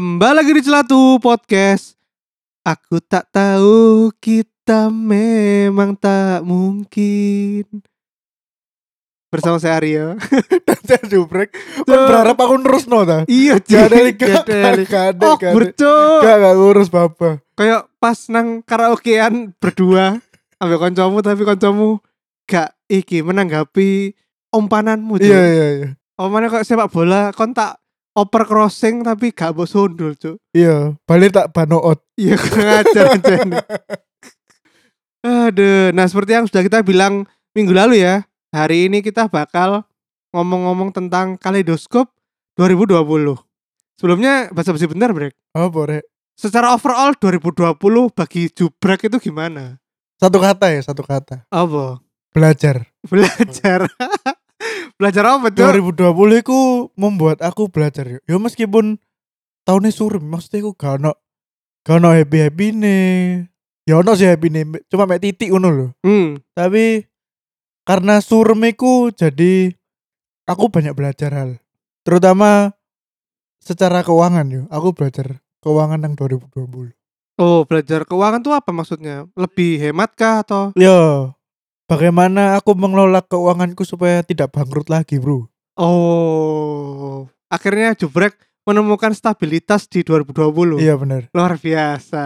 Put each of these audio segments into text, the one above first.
Kembali lagi di Celatu Podcast. Aku tak tahu kita memang tak mungkin. Bersama saya Aryo. Dan jubrek Kan berharap aku nerus no ta iya, Gak ada Gak Gak ada Oh, bercok. Gak gak ngurus bapak Kayak pas nang karaokean berdua ambek koncomu tapi koncomu gak iki menanggapi umpananmu. Cuk. Iya iya iya Omane kok sepak bola kon tak oper crossing tapi gak mbok sundul, Cuk. Iya Balik tak banoot Iya kurang ajar aja. Aduh, nah seperti yang sudah kita bilang minggu lalu ya, hari ini kita bakal ngomong-ngomong tentang kaleidoskop 2020. Sebelumnya basa-basi benar, Brek. Apa rek Secara overall 2020 bagi Jubrek itu gimana? Satu kata ya Satu kata Apa? Belajar Belajar. Belajar apa, Cuk? 2020 itu membuat aku belajar ya Ya meskipun Tahunnya suram Maksudnya aku gak ono Gak ono happy-happy nih Ya ono sih happy nih Cuma mek titik ngono loh Hmm. tapi karena surmiku jadi aku banyak belajar hal. Terutama secara keuangan yo aku belajar keuangan yang 2020 Oh, belajar keuangan tuh apa maksudnya? Lebih hemat kah atau? Yo bagaimana aku mengelola keuanganku supaya tidak bangkrut lagi bro Oh, akhirnya Jubrek menemukan stabilitas di 2020. iya bener Luar biasa.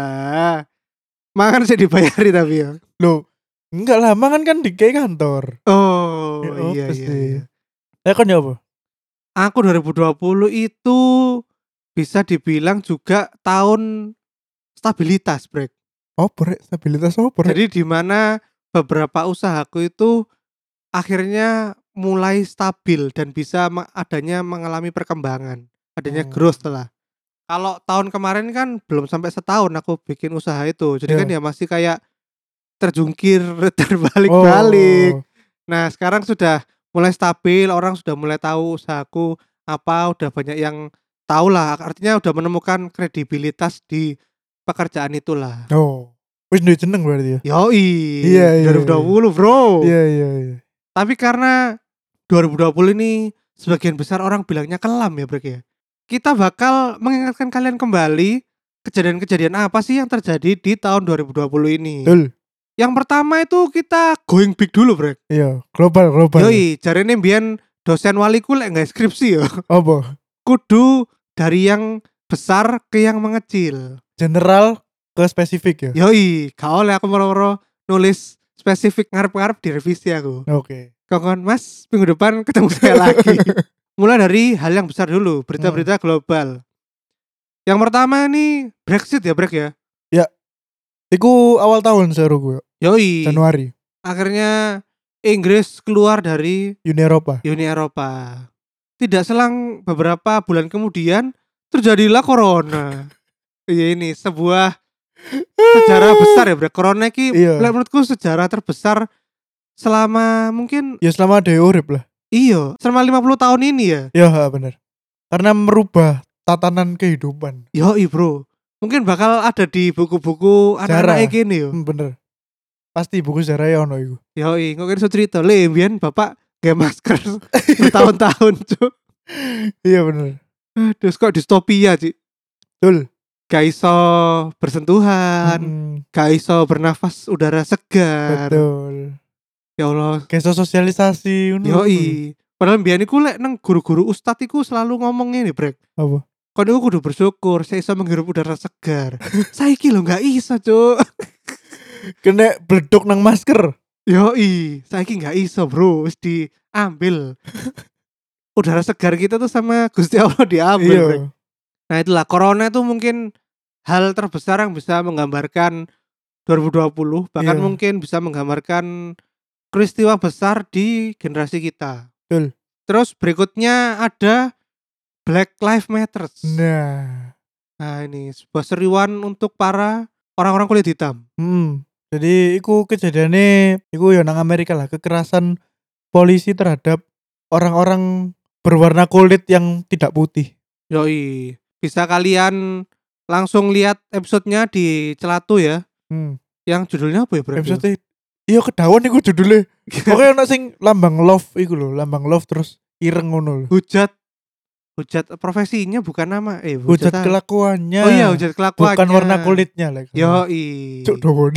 Makan sih dibayari tapi ya. lo enggak lah mangan kan di kayak kantor Oh, Ya, iya iya. iya. eh kan ya apa Aku 2020 itu bisa dibilang juga tahun stabilitas, Brek. oh rek stabilitas apa rek Jadi di mana beberapa usahaku itu akhirnya mulai stabil dan bisa adanya mengalami perkembangan, adanya Hmm. growth lah. Kalau tahun kemarin kan belum sampai setahun aku bikin usaha itu, jadi Iya. kan ya masih kayak terjungkir terbalik-balik. Oh, Nah sekarang sudah mulai stabil, orang sudah mulai tahu usahaku apa, udah banyak yang tahu lah. Artinya udah menemukan kredibilitas di pekerjaan itulah. oh. Wis duwe jeneng berarti ya Yoi, Iya, iya, 2020 bro. iya iya iya Tapi karena 2020 ini sebagian besar orang bilangnya kelam ya Brek ya. Kita bakal mengingatkan kalian kembali kejadian-kejadian apa sih yang terjadi di tahun 2020 ini. betul Yang pertama itu kita going big dulu Brek. iya global global Yoi, jarene mbiyen dosen waliku lek nggak skripsi ya. apa Kudu dari yang besar ke yang mengecil. general ke spesifik ya Yoi, gak oleh aku moro-moro nulis spesifik ngarep-ngarep direvisi aku. oke Kawan Mas, minggu depan ketemu saya lagi. Mulai dari hal yang besar dulu, berita-berita global. Yang pertama ini Brexit ya, Brek ya. Iku awal tahun seru gue Yoi. Januari Akhirnya Inggris keluar dari Uni Eropa. Uni Eropa. Tidak selang beberapa bulan kemudian terjadilah corona. Iya ini sebuah sejarah besar ya, Brek. Corona ini Iya. menurutku sejarah terbesar selama mungkin Ya selama ada urip lah. iyo, selama 50 tahun ini ya. Ya ha, bener. Karena merubah tatanan kehidupan. Yoi bro Mungkin bakal ada di buku-buku anak-anak gini yo Hmm, bener. Pasti buku sejarah ya ono iku. Yoi Kok kira cerita Le Bian bapak Gak masker Bertahun-tahun cu Iya bener. Aduh kok distopia Ci Betul. Gak iso bersentuhan Hmm, Gak iso bernafas udara segar betul. Ya Allah Kayak sosialisasi ngono. Yoi Padahal biar iku lek nang guru-guru ustad iku selalu ngomong ini brek Apa? Kau iku kudu bersyukur Saya iso menghirup udara segar Saiki lo gak iso cu Kena bledok nang masker. Yoi, saiki nggak iso bro, wis diambil. Udara segar kita tuh sama Gusti Allah diambil. Iya. Nah itulah corona itu mungkin hal terbesar yang bisa menggambarkan 2020, bahkan Iya. mungkin bisa menggambarkan peristiwa besar di generasi kita. Betul. Terus berikutnya ada Black Lives Matter. Nah. Nah ini sebuah seruan untuk para orang-orang kulit hitam. Hmm. Jadi iku kejadiannya iku ya nang Amerika lah kekerasan polisi terhadap orang-orang berwarna kulit yang tidak putih. Yoi, bisa kalian langsung lihat episodenya di Celatu ya. Hmm. Yang judulnya apa ya, Bro? Episode iya kedawan iku judulnya. Pokoknya ana sing lambang love iku lho, lambang love terus ireng ngono lho. Hujat hujat profesinya bukan nama eh hujat apa? kelakuannya oh iya hujat kelakuannya bukan warna kulitnya lah yo cuk dowo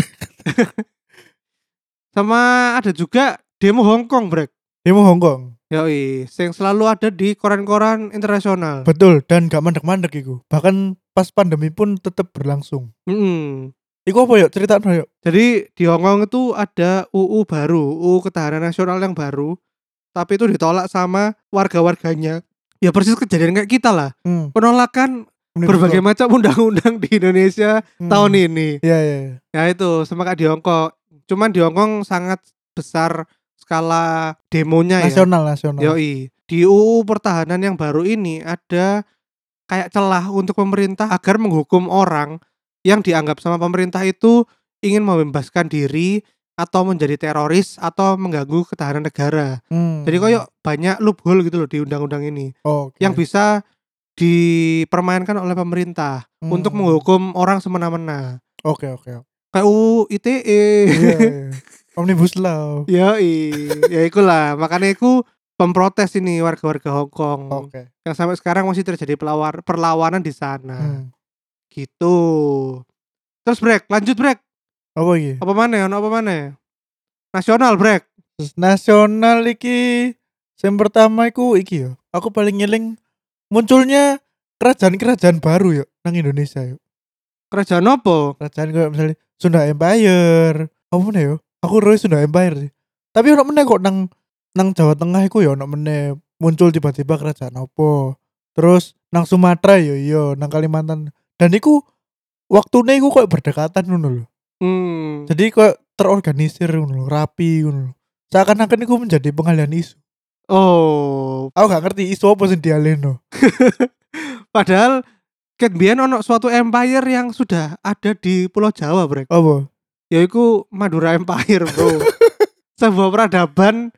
sama ada juga demo Hongkong brek demo Hongkong yo yang selalu ada di koran-koran internasional. Betul dan gak mandek-mandek iku. Bahkan pas pandemi pun tetap berlangsung. Mm-mm. iku apa yuk? Cerita yuk. Jadi di Hongkong itu ada UU baru UU Ketahanan Nasional yang baru. Tapi itu ditolak sama warga-warganya. Ya persis kejadian kayak kita lah. Hmm. penolakan berbagai macam undang-undang di Indonesia Hmm. tahun ini. Iya iya ya itu sama kayak di Hongkong. Cuman di Hongkong sangat besar skala demonya ya nasional nasional Yoi. Di UU pertahanan yang baru ini ada kayak celah untuk pemerintah agar menghukum orang yang dianggap sama pemerintah itu ingin membebaskan diri atau menjadi teroris atau mengganggu ketahanan negara. Hmm. Jadi koyok banyak loophole gitu loh di undang-undang ini oh, oke. yang bisa dipermainkan oleh pemerintah Hmm. untuk menghukum orang semena-mena. oke oke oke. Kayak UU ITE. iya, iya. omnibus law. Yoi. ya ikulah. Makanya aku pemprotes ini warga-warga Hongkong oke. Yang sampai sekarang masih terjadi pelawar perlawanan di sana. Hmm. gitu. Terus break lanjut break. Apa iki? Apa mana ono apa mana nasional break. Terus nasional iki yang pertama iku iki yo. Aku paling ngeling munculnya kerajaan-kerajaan baru yuk nang Indonesia yuk kerajaan apa? Kerajaan kayak misalnya Sunda Empire. Apa mana yo aku roy Sunda Empire sih. Tapi ono meneh kok nang nang Jawa Tengah iku ya ono meneh muncul tiba-tiba kerajaan apa. Terus nang Sumatera yo yo nang Kalimantan. Dan iku waktunya iku kok berdekatan ngono lho. Hmm. jadi kok terorganisir ngono lho, rapi ngono lho. seakan-akan iku menjadi pengalian isu. Oh. Aku gak ngerti isu apa sih dialeno padahal Ket biyen ono suatu empire yang sudah ada di Pulau Jawa, Brek. apa Yaitu Madura Empire, Bro. Sebuah peradaban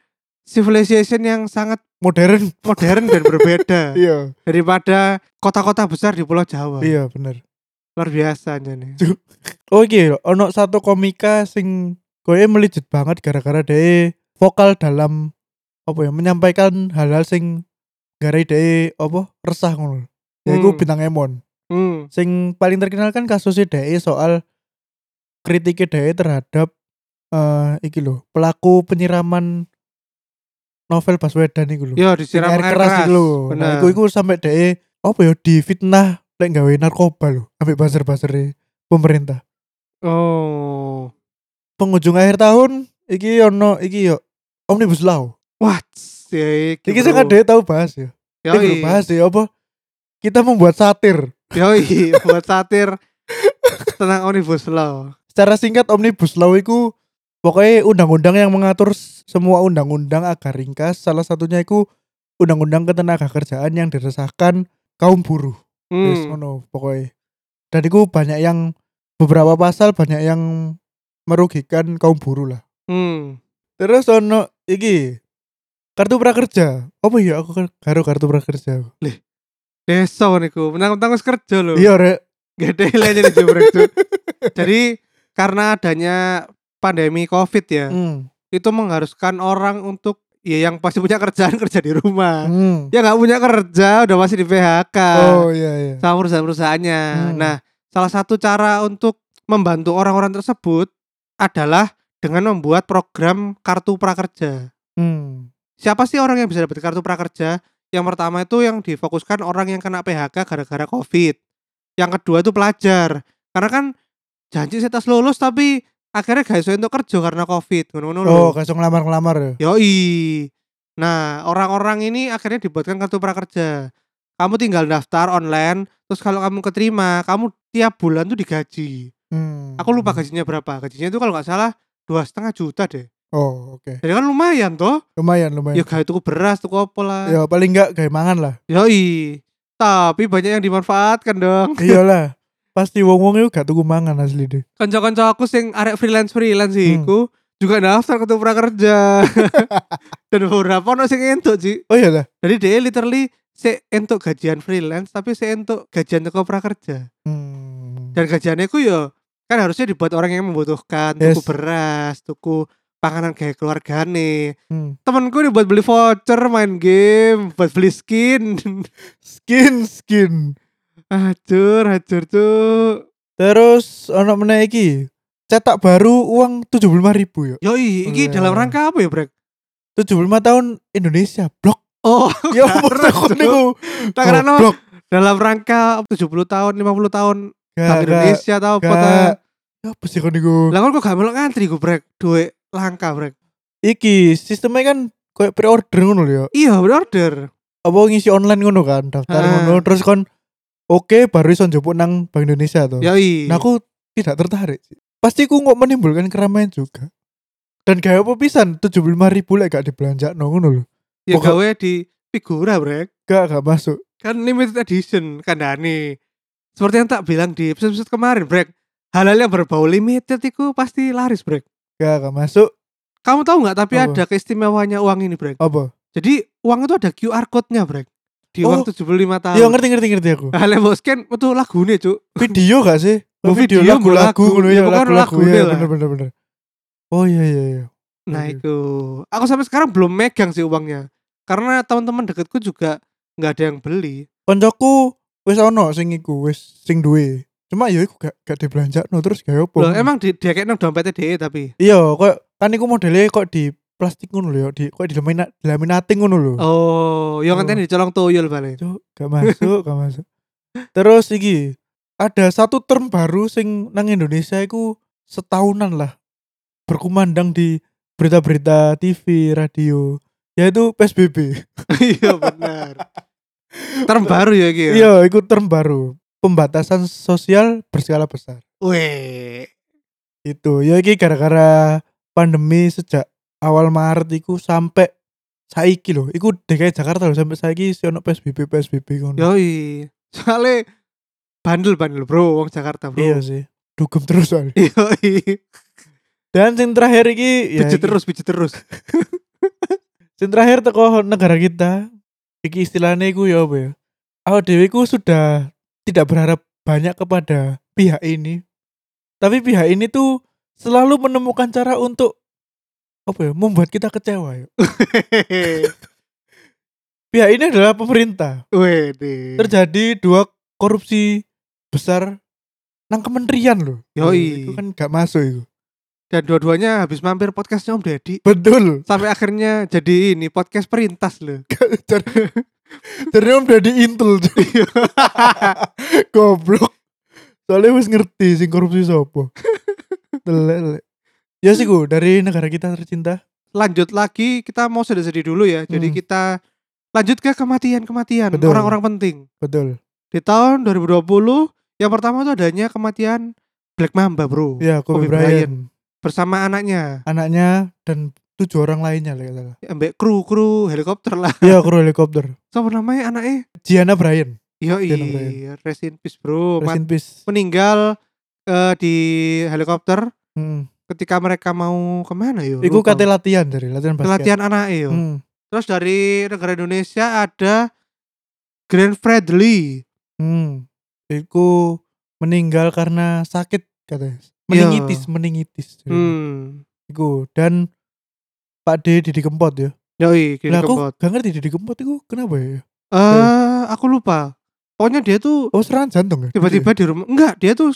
civilization yang sangat modern modern dan berbeda iya daripada kota-kota besar di Pulau Jawa. iya bener Luar biasa aja nih. oh lho, ono satu komika sing kowe melejit banget gara-gara dia vokal dalam apa ya menyampaikan hal-hal sing gara dia apa resah ngono yaiku Hmm. bintang Emon Hmm. sing paling terkenal kan kasusnya DE soal kritiknya DE terhadap eh iki lho pelaku penyiraman novel Baswedan iku lho Yo Sing disiram air keras. iku lho nah iku iku sampai DE apa ya difitnah lek gawe narkoba lho ambek buzzer-buzzer pemerintah Oh. penghujung akhir tahun iki ono iki yo omnibus law What? Ya, iki sing DE tahu bahas ya Yoi. iki bahas ya apa kita membuat satir Yoi, buat satir tentang Omnibus Law. Secara singkat omnibus law itu pokoknya undang-undang yang mengatur semua undang-undang agar ringkas salah satunya itu undang-undang ketenaga kerjaan yang diresahkan kaum buruh Hmm. ngono pokoknya dan itu banyak yang beberapa pasal banyak yang merugikan kaum buruh lah Hmm. terus ono iki kartu prakerja apa ya aku kan karo kartu prakerja Desa niku, menang-menang wis kerja lho. iya rek Gede lah jadi jubrek Cuk. Jadi karena adanya pandemi Covid ya, hmm. itu mengharuskan orang untuk ya yang pasti punya kerjaan kerja di rumah. hmm. Ya nggak punya kerja udah masih di PHK. oh iya iya sama perusahaan-perusahaannya. Hmm. Nah, salah satu cara untuk membantu orang-orang tersebut adalah dengan membuat program kartu prakerja. hmm. Siapa sih orang yang bisa dapat kartu prakerja? Yang pertama itu yang difokuskan orang yang kena PHK gara-gara Covid. Yang kedua itu pelajar. Karena kan janji saya tes lulus tapi akhirnya gak iso untuk kerja karena Covid. Lho. oh kasih ngelamar-ngelamar ya Yoi. Nah, orang-orang ini akhirnya dibuatkan kartu prakerja. Kamu tinggal daftar online, terus kalau kamu keterima, kamu tiap bulan tuh digaji. hmm. Aku lupa gajinya berapa. Gajinya itu kalau nggak salah dua setengah juta deh. oh oke Jadi kan lumayan toh. lumayan lumayan Ya gak tuku beras, tuku apa lah. ya paling enggak kayak mangan lah Yoi. Tapi banyak yang dimanfaatkan dong. iyalah pasti wong wong itu gak tuku mangan asli deh Kanca-kanca aku sing arek freelance-freelance Hmm. iku juga daftar kartu prakerja. Dan beberapa ono sing entuk, Ci. oh iya lah Jadi dia literally se entuk gajian freelance tapi se entuk gajian teko prakerja. hmm. Dan gajiannya ku yo kan harusnya dibuat orang yang membutuhkan, tuku Yes. beras, tuku panganan kayak keluargane. Hmm. Temenku nih buat beli voucher main game, buat beli skin. Skin skin. Hancur, hancur tuh. Terus ono meneh iki. Cetak baru uang 75.000 ribu ya. Yoi, ini Iya. dalam rangka apa ya, Brek? 75 tahun Indonesia. Blok. Oh, Ya Cuk. niku. tak kira no, Goblok. dalam rangka 70 tahun, 50 tahun Gak, Indonesia tau apa ta? Ya apa sih kon niku? Lah kok gak melok ngantri gue, Brek? Duit langka, Brek. Iki sistemnya kan kayak pre-order ngono lho ya. Iya, order. Apa ngisi online ngono kan, daftar Ah. ngono terus kon oke baru iso njupuk nang Bank Indonesia tuh. Yoi. Nah aku tidak tertarik. Pasti ku nggak menimbulkan keramaian juga. Dan kayak apa pisan 75 ribu lek gak dibelanja no ngono lho. ya pokok- gawe di figura, Brek. Gak gak masuk. Kan limited edition kandani. Seperti yang tak bilang di episode-episode kemarin, Brek. Hal-hal yang berbau limited itu pasti laris, Brek. Gak gak masuk. Kamu tahu nggak tapi Apa? ada keistimewaannya uang ini, Brek. Apa? Jadi uang itu ada QR code-nya, Brek. Di Oh. uang 75 tahun. Iya ngerti ngerti ngerti aku. Yang mau scan itu lagunya, Cuk. Video gak sih? Oh, video, lagu-lagu lagu. ngono Ya, lagu-lagu ya bener bener bener. Oh iya iya iya. Nah, itu. Aku sampai sekarang belum megang sih uangnya. Karena teman-teman deketku juga nggak ada yang beli. Koncoku wis ono sing iku wis sing duwe. Cuma ya iku gak gak dibelanja no terus gak apa. Loh, emang di dia kayak dompetnya DE tapi. Iya, kok kan iku modelnya kok di plastik ngono lho ya, di kok di laminat laminating ngono lho. Oh, yang Oh. ngenteni dicolong tuyul balik. Cuk, gak masuk, gak masuk. Terus iki ada satu term baru sing nang Indonesia iku setahunan lah berkumandang di berita-berita TV, radio, yaitu PSBB. Iya benar. Term baru ya gitu. Iya, iku term baru. Pembatasan sosial berskala besar. Weh. Itu ya iki gara-gara pandemi sejak awal Maret iku sampai saiki loh. Iku DKI Jakarta loh sampai saiki si ono PSBB PSBB ngono. Yoi. Soalnya bandel-bandel bro, wong Jakarta bro. Iya sih. Dugem terus soalnya. Yoi. Dan sing terakhir iki ya Pijit iki. terus, pijit terus. Sing terakhir teko negara kita. Iki istilahnya iku ya apa ya? Awak dhewe iku sudah tidak berharap banyak kepada pihak ini. Tapi pihak ini tuh selalu menemukan cara untuk apa ya? Membuat kita kecewa ya. Pihak ini adalah pemerintah. Weh, deh. Terjadi dua korupsi besar nang kementerian loh. Yoi. Itu kan gak masuk itu. Dan dua-duanya habis mampir podcastnya Om Deddy. Betul. Sampai akhirnya jadi ini podcast perintas loh. Jadi om jadi intel cuy. Goblok. Soalnya wis ngerti sing korupsi sopo. Telek. Ya sih gue dari negara kita tercinta. Lanjut lagi, kita mau sedih-sedih dulu ya. Jadi Hmm. kita lanjut ke kematian-kematian orang-orang penting. Betul. Di tahun 2020, yang pertama itu adanya kematian Black Mamba bro. Ya Kobe, Kobe Bryant. Bryant. Bersama anaknya. Anaknya dan tujuh orang lainnya lah kata. Ambek kru-kru helikopter lah. Iya kru helikopter. Siapa namanya anaknya? Gianna Bryant. Gianna Bryant. rest in peace bro. Rest Mat- in peace. meninggal eh, di helikopter Hmm. Ketika mereka mau ke mana yo? Iku kate latihan dari latihan basket. Pelatihan anak yo. Hmm. Terus dari negara Indonesia ada Grand Fredly. Hmm. Iku meninggal karena sakit katanya. Iya. Meningitis, meningitis. Hmm. Iku dan Pak D Didi Kempot ya. Yoi, Didi Lah aku gak ngerti Didi Kempot itu kenapa ya? Eh, aku lupa. Pokoknya dia tuh Oh serangan jantung ya? tiba-tiba di rumah enggak, dia tuh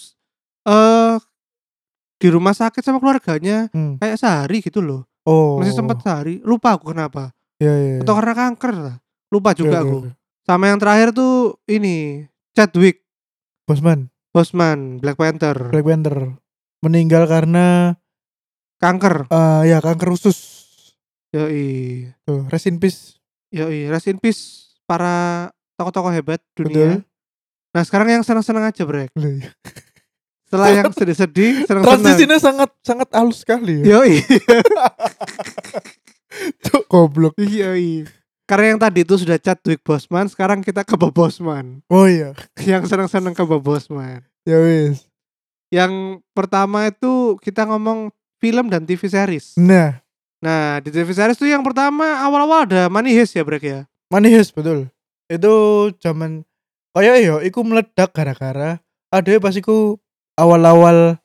eh di rumah sakit sama keluarganya Hmm. kayak sehari gitu loh. Oh. Masih sempat sehari. Lupa aku kenapa. Ya, ya, ya. Atau karena kanker lah. Lupa juga Oke, aku. oke, oke. Sama yang terakhir tuh ini Chadwick Bosman, Bosman Black Panther Black Panther meninggal karena kanker. eh ya kanker usus. Yoi. Tuh, rest in peace. Yoi, rest in peace para tokoh-tokoh hebat Betul. dunia. Nah, sekarang yang senang-senang aja, Brek. Lah, iya. Setelah yang sedih-sedih, senang-senang. Transisinya sangat sangat halus sekali ya. Yoi. Cuk, goblok. Yoi. Karena yang tadi itu sudah Chadwick Bosman, sekarang kita ke Bob Bosman. Oh iya. Yang senang-senang ke Bob Bosman. Ya wis. Yang pertama itu kita ngomong film dan TV series. Nah, Nah, di TV series tuh yang pertama awal-awal ada Money Heist ya, Brek ya. manis betul. Itu zaman kayak ya iku meledak gara-gara ada pas iku awal-awal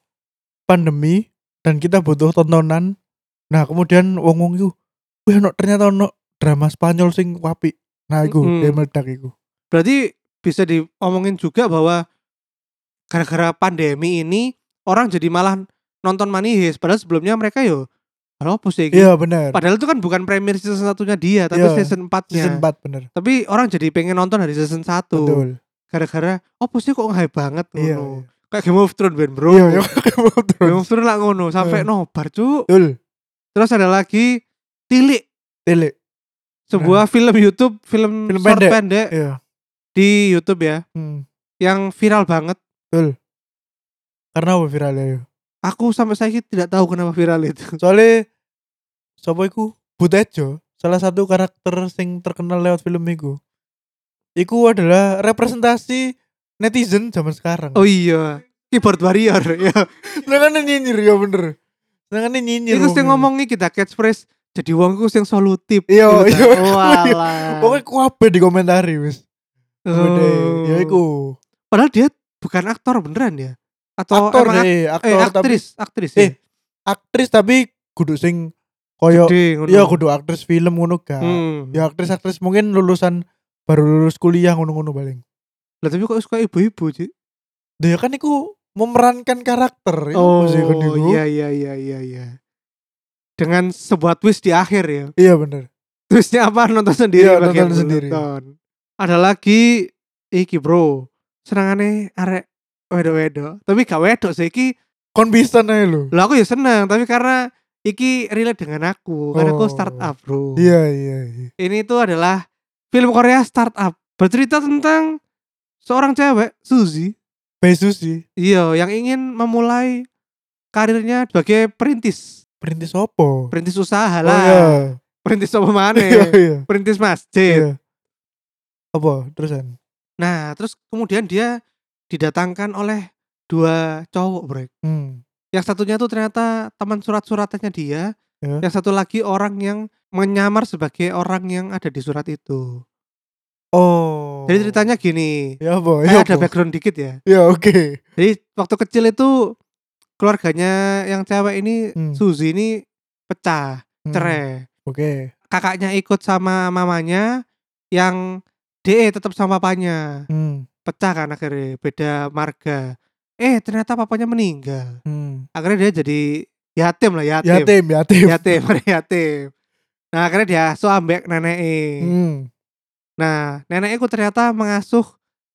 pandemi dan kita butuh tontonan Nah, kemudian wong-wong iku, wih ono ternyata ono drama Spanyol sing wapi. Nah, iku Mm-mm. dia meledak iku. Berarti bisa diomongin juga bahwa gara-gara pandemi ini orang jadi malah nonton Money Heist padahal sebelumnya mereka yo Halo apa sih? Iya, bener. Padahal itu kan bukan premier season satunya dia, tapi Iya, season 4-nya. Season 4 bener. Tapi orang jadi pengen nonton dari season 1. Betul. Gara-gara sih kok hype banget Iya. Kayak Game of Thrones ben, Bro. Iya, iya, Game of Game Thrones. of Thrones lah ngono sampai Eh. nobar, Cuk. Betul. Terus ada lagi Tilik, Tele. sebuah film YouTube, film, Film short pendek. pendek Iya. di YouTube ya, Hmm. yang viral banget. Karena apa viralnya ya? Aku sampai saya tidak tahu kenapa viral itu. Soalnya sapa iku? Butejo, salah satu karakter sing terkenal lewat film iku. Iku adalah representasi netizen zaman sekarang. Oh iya, keyboard warrior ya. Sedangkan nyinyir ya bener. Sedangkan nyinyir. Iku sing ngomongi kita catchphrase jadi wong ku sing solutif. Iya, iya. kan. Walah. Pokoknya kuabe di komentari wis. Oh. Ya iku. Padahal dia bukan aktor beneran ya? Atau Aktor emang ak- deh, eh, aktor tapi aktris, aktris Eh, ya. aktris tapi kudu sing koyo ya kudu aktris film ngono gak. Hmm. Ya aktris-aktris mungkin lulusan baru lulus kuliah ngono-ngono paling. Lah tapi kok suka ibu-ibu, Ci? Dia kan iku memerankan karakter ya Oh, sih kan iya iya iya iya iya. Dengan sebuah twist di akhir ya. Iya bener. Twistnya apa? Nonton sendiri. Iya, nonton sendiri. nonton. Ada lagi iki bro. Senangane arek wedo-wedo. Tapi gak wedok sih iki. Kon bisa lu. Lah aku ya seneng. Tapi karena iki relate dengan aku. Karena aku Oh. startup bro. Iya iya iya. Ini itu adalah film Korea startup. Bercerita tentang seorang cewek, Suzy. Besus sih. Iya, yang ingin memulai karirnya sebagai perintis. Perintis opo? Perintis usaha Oh lah. iya. Perintis apa mana? Iya iya. perintis masjid. Iya. Apa terusan? Nah, terus kemudian dia didatangkan oleh dua cowok, Bro. Hmm. Yang satunya tuh ternyata teman surat-suratannya dia, Ya. yang satu lagi orang yang menyamar sebagai orang yang ada di surat itu. Oh. Jadi ceritanya gini, Ya apa? Ya ada background dikit ya. Ya oke. Jadi waktu kecil itu keluarganya yang cewek ini Hmm. Suzy ini pecah, Hmm. cerai. Oke. Kakaknya ikut sama mamanya, yang DE tetap sama papanya. Hmm. Pecah kan akhirnya, beda marga. Eh ternyata papanya meninggal. Hmm. Akhirnya dia jadi yatim lah, yatim. Yatim, yatim. Yatim, yatim. Nah akhirnya dia asuh ambek nenek Hmm. Nah neneknya ku ternyata mengasuh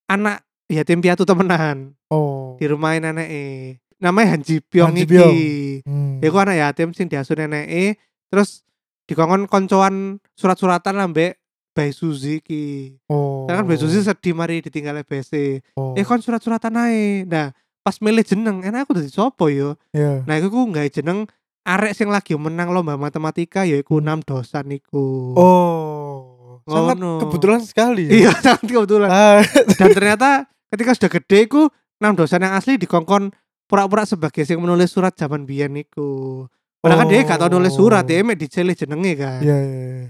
anak yatim piatu temenan Oh. di rumah nenek Namanya Han Ji Pyong iki. Hmm. Iku anak yatim sing diasuh nenek terus dikongkon koncoan surat-suratan ambek Bae Suzy ki. Oh. Karena kan Bae Suzy sedih mari ditinggal BC. Oh. Eh kon surat-suratan ae. Nah, pas milih jeneng, enak aku dadi sopo yo. Iya. Nah, iku ku nggawe jeneng arek sing lagi menang lomba matematika yaiku Hmm. enam dosan iku. Oh. Sangat Ngono. kebetulan sekali. Iya, sangat kebetulan. Ah, Dan ternyata ketika sudah gede iku enam dosan yang asli dikongkon pura-pura sebagai sing menulis surat zaman biyen iku. Padahal kan dia gak tau nulis surat, dia mek dicelih jenenge kan. Iya, iya, iya.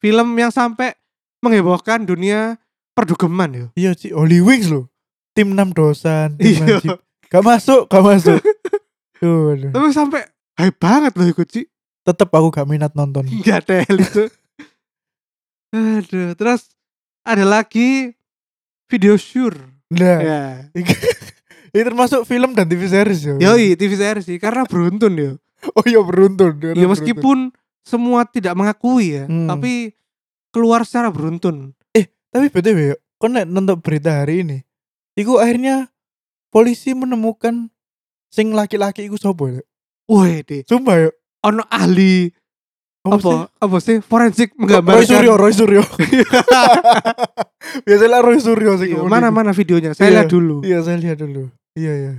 Film yang sampai menghebohkan dunia perdugeman yo. Iya, Ci. Holy Wings loh. Tim 6 dosan, tim Iya. Gak masuk, gak masuk. Tuh. Tapi sampai hype banget loh ikut sih. Tetep aku gak minat nonton. Gak tel itu. Aduh, terus ada lagi video sure. Nah, Ya. ini termasuk film dan TV series ya. Yoi, TV series sih karena beruntun yo. Oh iya beruntun. Ya beruntun. meskipun semua tidak mengakui ya, Hmm. tapi keluar secara beruntun. Tapi btw, kau nonton berita hari ini, iku akhirnya polisi menemukan sing laki-laki iku sopo ya? Woi, deh. Sumpah ya. Ono ahli Apa, apa sih forensik Roy menggambarkan Suryo, Roy Suryo. Biasanya Roy Suryo sih. Iya, mana mana videonya saya Iya. lihat dulu Iya saya lihat dulu. Iya iya.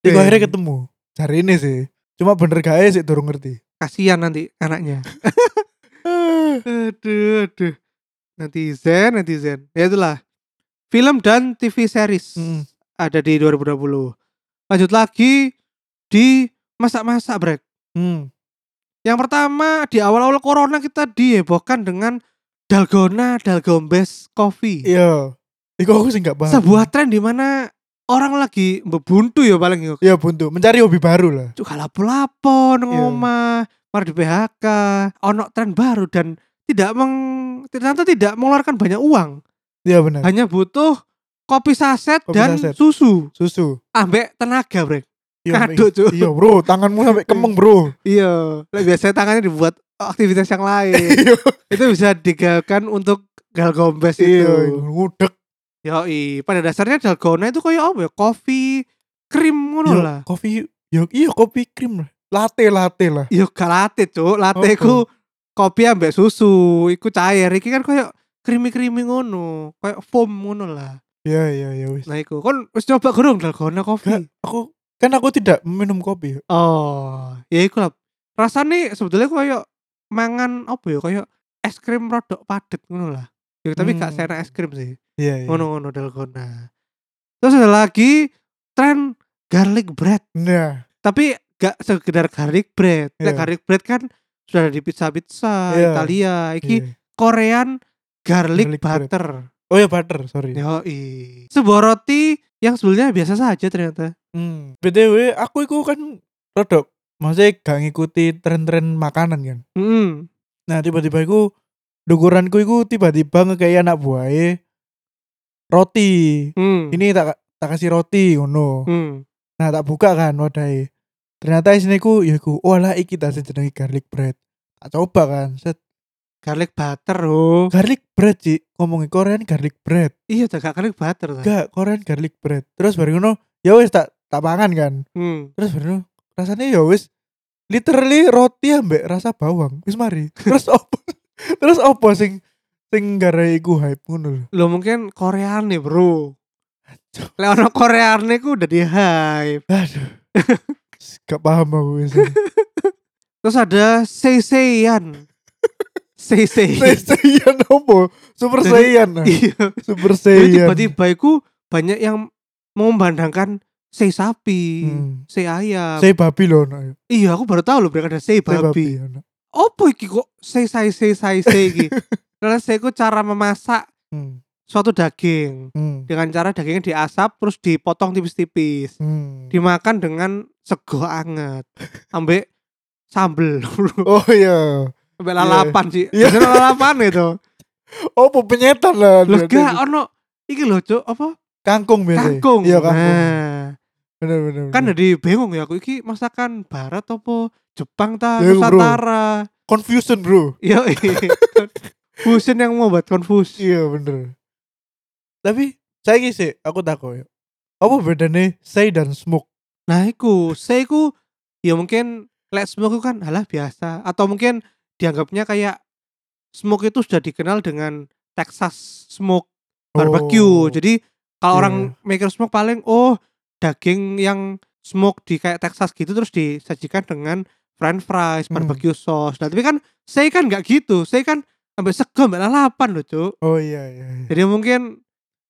Iku Iya. akhirnya ketemu. Cari ini sih. Cuma bener gak sih durung ngerti. kasihan nanti anaknya aduh aduh netizen netizen ya itulah film dan TV series Mm. ada di 2020 lanjut lagi di masak-masak brek Hmm. Yang pertama di awal-awal corona kita dihebohkan dengan dalgona dalgombes coffee Iya. Iku aku sih gak paham. sebuah tren di mana orang lagi bebuntu ya paling yo Iya buntu. Mencari hobi baru lah. cuk lapo-lapo nang Iya. mari di PHK, ono tren baru dan tidak meng ternyata tidak mengeluarkan banyak uang. Iya benar. Hanya butuh kopi saset Kopi dan saset. susu. Susu. Ambek tenaga, Brek. Iya, Kado, Mek. Cuk. Iya, Bro, tanganmu sampai kemeng, Bro. Iya, lah biasanya tangannya dibuat aktivitas yang lain. Iya. itu bisa digagalkan untuk galgombes itu. Iya, ngudek. Yoi, pada dasarnya dalgona itu kayak apa ya? Kopi krim ngono lah. Kopi, yo iya kopi krim lah. Latte, latte lah. Yo gak latte, Cuk. Latte Oh, ku kopi ambek susu, iku cair. Iki kan kayak krimi-krimi ngono, kayak foam ngono lah. Iya, iya, iya wis. Nah, iku kon wis coba gerung dalgona kopi. Gak, aku kan aku tidak minum kopi. Oh, ya iku lah. Rasanya sebetulnya kayak mangan apa ya? Kayak es krim rodok padet ngono lah. Ya, tapi gak Hmm. seenak es krim sih. Iya, iya. Ngono-ngono dalgona. Terus ada lagi tren garlic bread. Nah, Tapi gak sekedar garlic bread. Nah, Iya. garlic bread kan sudah ada di pizza-pizza Iya. Italia. Iki iya. Korean garlic, Garlic bread. butter. Oh ya butter, sorry. Yoi. Sebuah roti yang sebetulnya biasa saja ternyata. Hmm. BTW aku itu kan rodok maksudnya gak ngikuti tren-tren makanan kan. Hmm. Nah, tiba-tiba aku dukuranku itu tiba-tiba ngekei anak buahnya roti. Hmm. Ini tak tak kasih roti ngono. Hmm. Nah, tak buka kan wadai. Ternyata isinya ku ya ku, oh lah iki tak jenenge garlic bread. Tak coba kan, set Garlic butter oh. garlic bread sih ngomongin Korean garlic bread. Iya, tak gak garlic butter. ta. Gak Korean garlic bread. Terus baru ngono, ya wis tak tak pangan kan. Hmm. Terus baru rasanya ya wis literally roti ambek rasa bawang. Wis mari. Terus opo? Terus opo sing sing gara iku hype ngono lho. Lo mungkin Korean nih, Bro. Lek ono Korean ku udah di hype. Aduh. Gak paham aku wis. Terus ada Seiseyan. Seiseyan. Saiyan opo? Super nah. Iya. Super Jadi Saiyan. tiba-tiba iku banyak yang memandangkan sei sapi, Hmm. sei ayam. Sei babi loh. no. Iya, aku baru tahu loh mereka ada sei Sei babi. babi. ono. Apa iki kok sei sai sei sai sei iki? Karena sei ku cara memasak Hmm. suatu daging Hmm. dengan cara dagingnya diasap terus dipotong tipis-tipis. Hmm. Dimakan dengan sego anget. Ambek sambel. Oh iya. Ambek lalapan sih. Iya. Biasanya lalapan itu. Oh penyetan lah. Berarti. gak ono iki lho, Cuk, apa? Kangkung biasa. Kangkung. Iya kangkung. Nah, Bener bener. kan bener. jadi bingung ya aku iki masakan barat apa Jepang ta Ya, bro. Nusantara. confusion bro. Iya, fusion yang mau buat confuse. Iya bener. Tapi saya sih aku takut ya. Apa bedanya say dan smoke? Nah, iku, saya iku ya mungkin lek smoke itu kan halah biasa atau mungkin dianggapnya kayak smoke itu sudah dikenal dengan Texas smoke barbecue. Oh, Jadi kalau Iya, orang mikir smoke paling oh daging yang smoke di kayak Texas gitu terus disajikan dengan french fries, Hmm. barbecue sauce. Nah, tapi kan saya kan nggak gitu. Saya kan sampai sego sampai lalapan loh, Cuk. Oh iya iya. iya. Jadi mungkin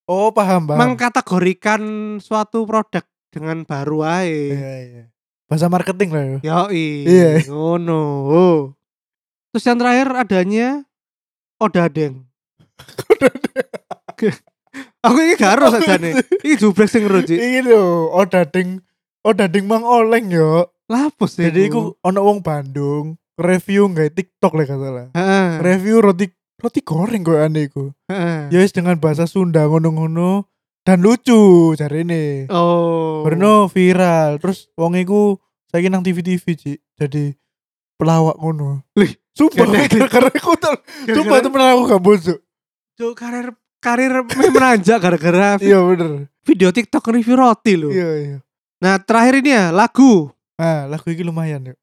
Oh paham paham. mengkategorikan suatu produk dengan baru aja. Iya iya. Bahasa marketing lah ya. Yoi. Iya. Ngono. Terus yang terakhir adanya odadeng. Aku ini gak harus aja nih. Ini jubrek sing ngeru, Ci. Iki lho, oh dading oh dading mang oleng yo. Lapus sih. Jadi iku ono wong Bandung review nggak TikTok lah kata lah. Heeh. Review roti roti goreng kok aneh iku. heeh. Ya wis dengan bahasa Sunda ngono-ngono dan lucu cari ini. Oh. Berno viral terus wong iku saiki nang TV-TV Ci. Jadi pelawak ngono. Lih, Sumpah karena aku tuh Sumpah temen aku gak bosok Cuk, karir karir menanjak gara-gara Iya bener video TikTok review roti loh. Iya iya Nah, terakhir ini ya lagu. Nah lagu ini lumayan yuk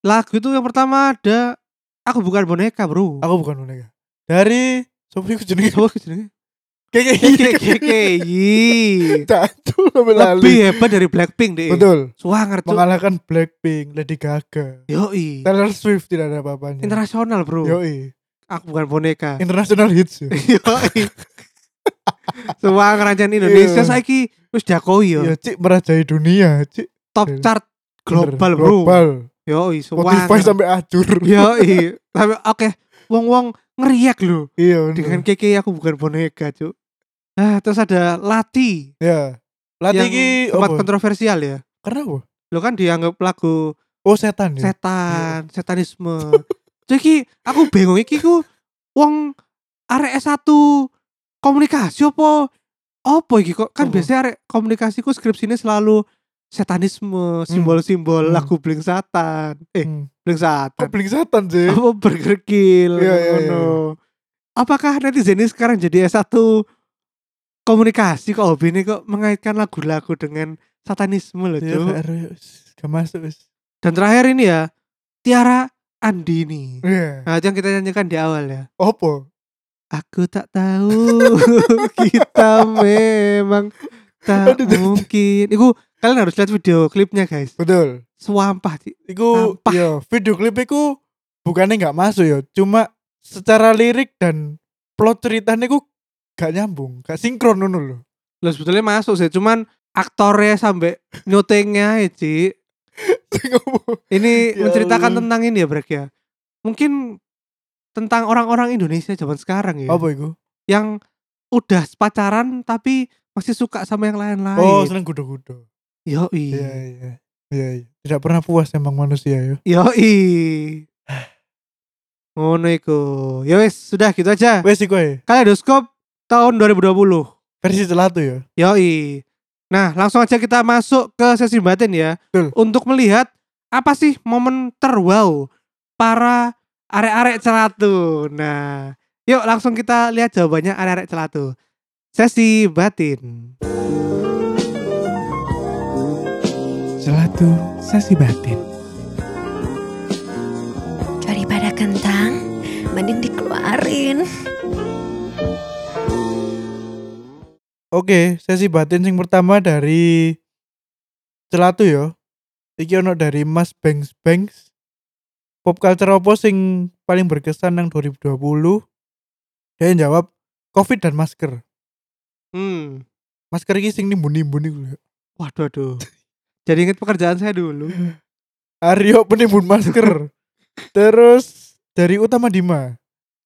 Lagu itu yang pertama ada Aku bukan boneka, Bro. Aku bukan boneka Dari? Keke KKKI. Tancul sampe lali Lebih hebat dari Blackpink deh. Betul Suwanger tuh. Mengalahkan Blackpink Lady Gaga Yoi. Taylor Swift tidak ada apa-apanya Internasional, Bro. Yoi Aku bukan boneka. International hits Yoi. Suwanger rancang Indonesia Iya. saiki wis diakui yo. Iya cik merajai dunia cik Top chart global, Bener, Bro. Global Yoi, Spotify suwanger. sampai acur Yoi. Tapi oke, wong-wong ngeriak lho Iya dengan keke aku bukan boneka, Cuk. Nah, terus ada Lati Ya Latih yang iki sempat kontroversial ya. Karena apa? Lo kan dianggap lagu Oh setan ya. setan, setanisme. Jadi aku bingung iki ku wong arek S1 komunikasi apa apa iki kok kan Apa? biasanya arek komunikasi ku skripsinya selalu setanisme, simbol-simbol Hmm. lagu Blink Satan. Eh, Hmm. Blink Kok Satan. bling setan sih? Apa Burger Kill Iya, iya, ngono. Apakah netizen ini sekarang jadi S1 komunikasi kok hobi ini kok mengaitkan lagu-lagu dengan satanisme loh, Ya gak masuk. Dan terakhir ini ya Tiara Andini. Iya. Nah, itu yang kita nyanyikan di awal ya. Apa? Aku tak tahu kita memang tak mungkin. Iku kalian harus lihat video klipnya guys. Betul. Swampah sih. Iku Sampah. ya video klip iku bukannya nggak masuk ya, cuma secara lirik dan plot ceritanya iku gak nyambung, gak sinkron ngono lho. Loh sebetulnya masuk sih, cuman aktornya sampai nyutingnya ya, Ci. Ini menceritakan tentang ini ya, Brek ya. Mungkin tentang orang-orang Indonesia zaman sekarang ya. Apa iku? Yang udah pacaran tapi masih suka sama yang lain-lain. Oh, seneng kudo-kudo. Yoi. Iya, iya. Iya, iya. Tidak pernah puas emang manusia ya. Yoi. Ngono iku. Ya wis, sudah gitu aja. Wes iku ae. Kaleidoskop tahun 2020. Versi celatu ya. Yoi. Nah, langsung aja kita masuk ke sesi batin ya. Betul. Untuk melihat apa sih momen terwow para arek-arek celatu. Nah, yuk langsung kita lihat jawabannya arek-arek celatu. Sesi batin. Celatu sesi batin. Daripada kentang, mending dikeluarin. Oke, sesi batin sing pertama dari celatu ya. Iki ono dari Mas Banks Banks. Pop culture apa sing paling berkesan nang 2020? Dia jawab Covid dan masker. Hmm. Masker iki sing nimbun-nimbun iku. Waduh, aduh. Jadi inget pekerjaan saya dulu. Aryo penimbun masker. Terus dari Utama Dima.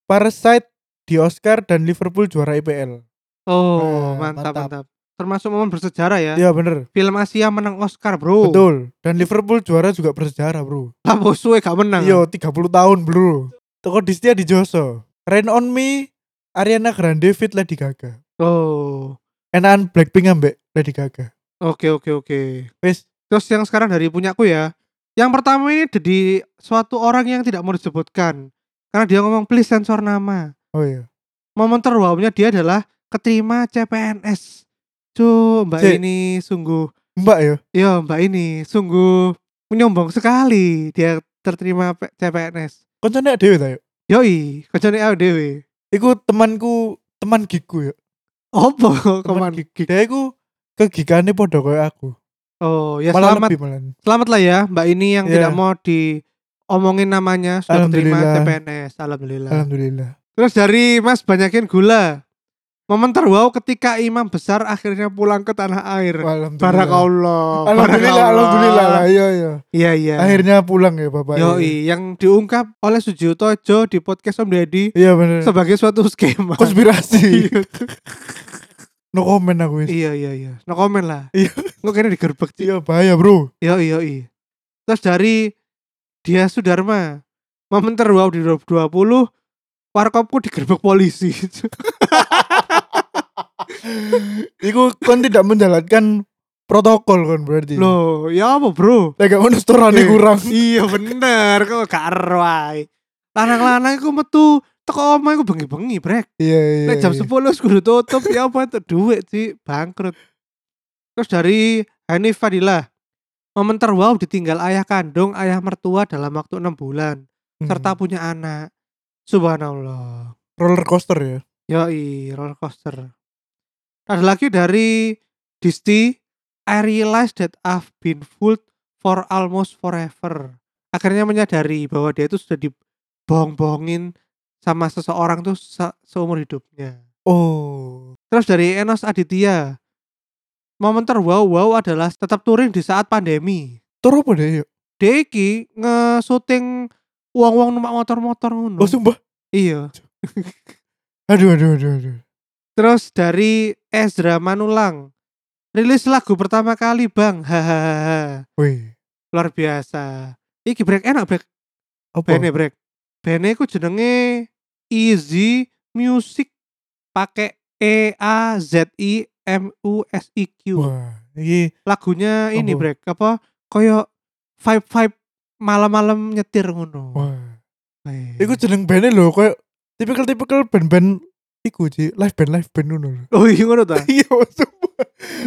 Parasite di Oscar dan Liverpool juara IPL. Oh, Nah, mantap, mantap. mantap. Termasuk momen bersejarah ya. Iya bener. Film Asia menang Oscar, Bro. Betul. Dan Liverpool juara juga bersejarah, Bro. Lah suwe gak menang. Iya, 30 tahun, Bro. Toko Distia di Joso. Rain on Me, Ariana Grande fit Lady Gaga. Oh. Enakan Blackpink ambek Lady Gaga. Oke, oke, oke. Wes, Terus yang sekarang dari punyaku ya. Yang pertama ini dari suatu orang yang tidak mau disebutkan. Karena dia ngomong please sensor nama. oh iya. Momen terwownya dia adalah keterima CPNS. Cuy, Mbak Cik. ini sungguh Mbak ya. ya Mbak ini sungguh menyombong sekali dia terterima P- CPNS. Koncone dhewe ta yo. Yoi, kocone ADW. Iku temanku, teman giku ya. Opo Teman gig. Dia iku kegigane podo koyo aku. Oh, ya Malah selamat lebih malah. selamat lah ya Mbak ini yang Iya. tidak mau diomongin namanya sudah terima. CPNS. Alhamdulillah. Alhamdulillah. Terus dari Mas banyakin gula. Momen terwow ketika imam besar akhirnya pulang ke tanah air. Alhamdulillah. Barakallah. Alhamdulillah, alhamdulillah lah. Iya, iya. Iya, iya. Akhirnya pulang ya, Bapak. Yoi, yang diungkap oleh Sujiwo Jo di podcast Om Deddy Iya bener. sebagai suatu skema. Konspirasi. no comment aku iya, iya, iya. No comment lah. Iya. Nggak kayaknya digerbek. Ci. Iya bahaya, Bro. Yoi, yoi. Terus dari dia Sudarma. Momen terwow di 2020 warkopku digerbek polisi. Iku kon tidak menjalankan protokol kan berarti. Loh, ya apa, Bro? Lek gak ngono storane kurang. Iya bener, kok gak ero ae. Lanang-lanang iku metu teko omah iku bengi-bengi, Brek. Iya, iya. Nek jam iya. 10 wis kudu tutup ya apa untuk duit sih, bangkrut. Terus dari Hanif Fadilah. Momen terwow ditinggal ayah kandung, ayah mertua dalam waktu enam bulan, Hmm. serta punya anak. Subhanallah. roller coaster ya. Yoi, roller coaster. Ada lagi dari Disti, I realize that I've been fooled for almost forever. Akhirnya menyadari bahwa dia itu sudah dibohong-bohongin sama seseorang tuh se- seumur hidupnya. Oh. Terus dari Enos Aditya, momen terwow-wow adalah tetap touring di saat pandemi. Tur apa deh yuk? Dia iki nge-shooting uang-uang numpak motor-motor ngono. Oh sumpah. Iya. Aduh aduh aduh aduh. Terus dari Ezra Manulang, rilis lagu pertama kali bang, hahaha, Wih. luar biasa. iki brek enak brek Apa? bene brek bene ku jenenge Easy Music pakai E A Z I M U S I Q Wah, iki lagunya ini Apa? brek apa koyo vibe vibe malam-malam nyetir ngono wah. Iku jeneng band lho koyo tipikal-tipikal band-band iku Ci, live band live band ngono lho. oh iya ngono ta Iya, sumpah.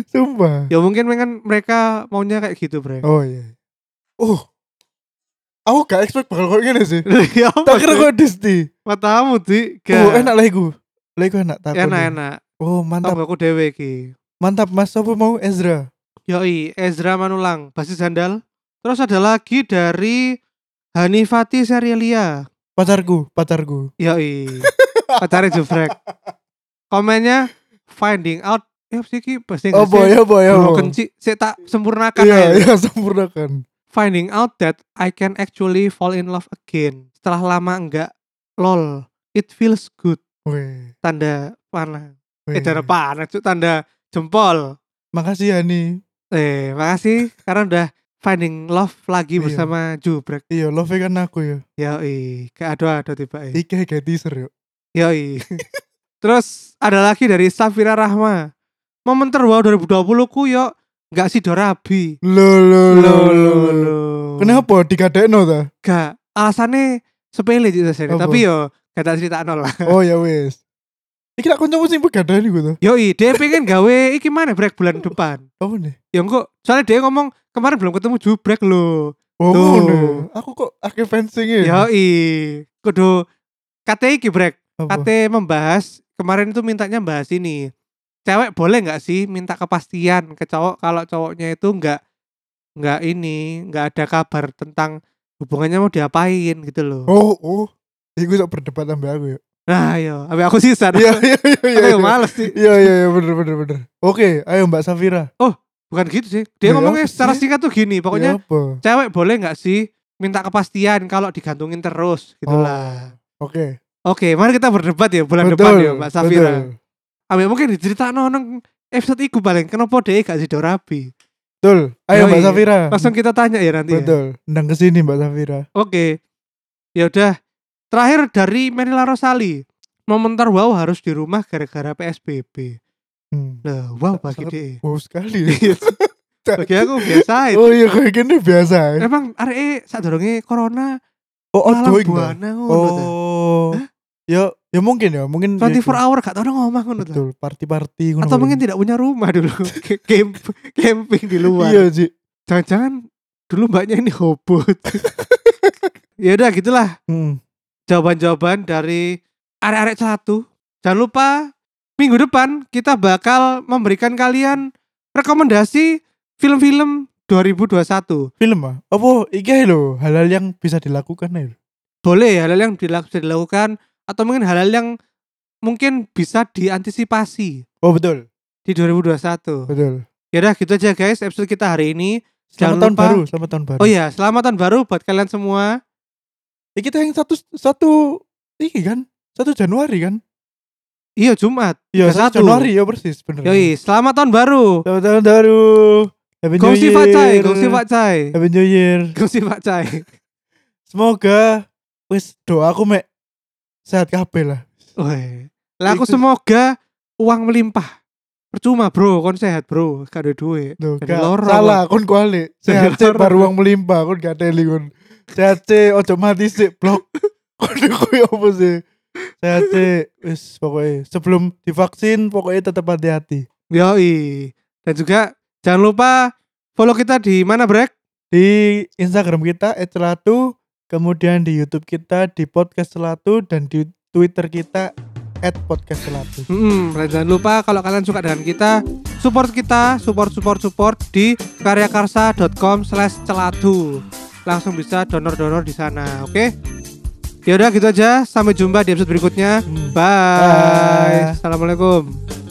Sumpah. ya mungkin kan mereka maunya kayak gitu brek Oh iya. Oh. Aku gak expect bakal kayak gini sih. ya Tak kira kok Disney. matamu di Oh, enak lah iku. Lah iku enak tak. enak enak Oh, mantap. Tambah aku dewe ki Mantap Mas. Apa mau Ezra? Yoi, Ezra Manulang, basis sandal. Terus ada lagi dari Hanifati Serialia. Pacarku, pacarku. Yoi, pacarnya Jubrek. Komennya finding out apa sih ki bahasa Oh boy, oh boy, oh. broken ci saya tak sempurnakan Iya, iya sempurnakan. finding out that I can actually fall in love again setelah lama enggak lol it feels good Weh. tanda panah eh tanda panah Cuk. tanda jempol Makasih Yani. eh makasih karena udah finding love lagi Iya. bersama Jubrek Iya, love kan aku ya. Yoi, kayak ada-ada tiba eh. Iki kayak teaser yuk. Yoi. Terus ada lagi dari Safira Rahma. Momen terwau 2020 ku yo nggak sih Dorabi. Lo lo lo Lo, lo. Kenapa digadekno ta? Gak. Alasannya sepele sih. Tapi yo gak tak cerita nol lah. Oh ya wis. Iki nak kancamu sing begadang iku to. Yoi, dia pengen gawe iki mana break bulan depan. Apa nih? Ya kok soalnya dia ngomong kemarin belum ketemu jubrek lo. Oh, Tuh. ngono. Aku kok akeh fencing ya. Yoi. Kudu kate iki brek. Apa? Kate membahas kemarin itu mintanya bahas ini. Cewek boleh nggak sih minta kepastian ke cowok kalau cowoknya itu nggak nggak ini nggak ada kabar tentang hubungannya mau diapain gitu loh. Oh, oh. Iku sok berdebat sampe aku ya. Nah, ayo, tapi aku sisa. Iya, iya, iya, iya. Iya. males sih. Iya, iya, iya, bener, bener, bener. Oke, ayo Mbak Safira. Bukan gitu sih. Dia Ya, ngomongnya apa secara singkat tuh gini, pokoknya Ya cewek boleh nggak sih minta kepastian kalau digantungin terus Oh, gitulah. Oke. Oke, mari kita berdebat ya bulan Betul, depan ya Mbak Safira. Ambil mungkin diceritakan nang episode iku paling kenapa dia gak si Dorabi. Betul. Ayo Yoi. Mbak Safira. Langsung kita tanya ya nanti. ya. Betul. Ndang ke sini Mbak Safira. Oke. Ya udah. Terakhir dari Menila Rosali. Momen wow harus di rumah gara-gara PSBB. Hmm. Lah, wow bagi dia. Wow sekali. bagi aku biasa itu. oh iya kayak gini biasa ya. Emang arek sadurunge corona Oh, outgoing ta? buana. Oh. Ya, ya mungkin ya, mungkin 24 ya, hour gak tau omah ngono. Betul, party-party ngono. Atau mungkin tidak punya rumah dulu. Camp, camping di luar. Iya, Ci. Jangan-jangan dulu mbaknya ini hobot. ya udah gitulah Hmm. jawaban-jawaban dari arek-arek satu. Jangan lupa minggu depan kita bakal memberikan kalian rekomendasi film-film 2021. Film ah. Apa iki lho, hal-hal yang bisa dilakukan ya. Boleh hal-hal yang bisa dilakukan atau mungkin hal-hal yang mungkin bisa diantisipasi Oh, betul. di 2021. Betul. Ya udah gitu aja guys episode kita hari ini. Selamat Jangan tahun lupa- baru, selamat tahun baru. Oh iya, selamat tahun baru buat kalian semua. Eh, kita yang satu satu iki kan? Satu Januari kan? Iya Jumat. Iya, 31. satu Januari ya persis, bener. Yoi, selamat tahun baru. Selamat tahun baru. Happy New Year. Pak Cai, gongsi Pak Cai. Happy New Year. Gongsi Pak Cai. Semoga wis doaku mek sehat kabeh lah. Woi. Lah aku semoga uang melimpah. Percuma bro, kon sehat bro, gak ada duit. Duh, Jadi gak, loro, salah kon kuali. Sehat sih baru uang melimpah kon gak teli kon. Sehat sih ojo mati sih blok. Kon kuwi apa sih? Sehat sih wis pokoknya sebelum divaksin pokoknya tetap hati-hati. Yoi. Dan juga jangan lupa follow kita di mana Brek? Di Instagram kita @celatu, kemudian di YouTube kita di podcast celatu dan di Twitter kita @podcastcelatu. Hmm, dan jangan lupa kalau kalian suka dengan kita, support kita, support support support di karyakarsa.com slash celatu. Langsung bisa donor-donor di sana, oke? Ya udah gitu aja, sampai jumpa di episode berikutnya. Hmm. Bye. Bye. Assalamualaikum.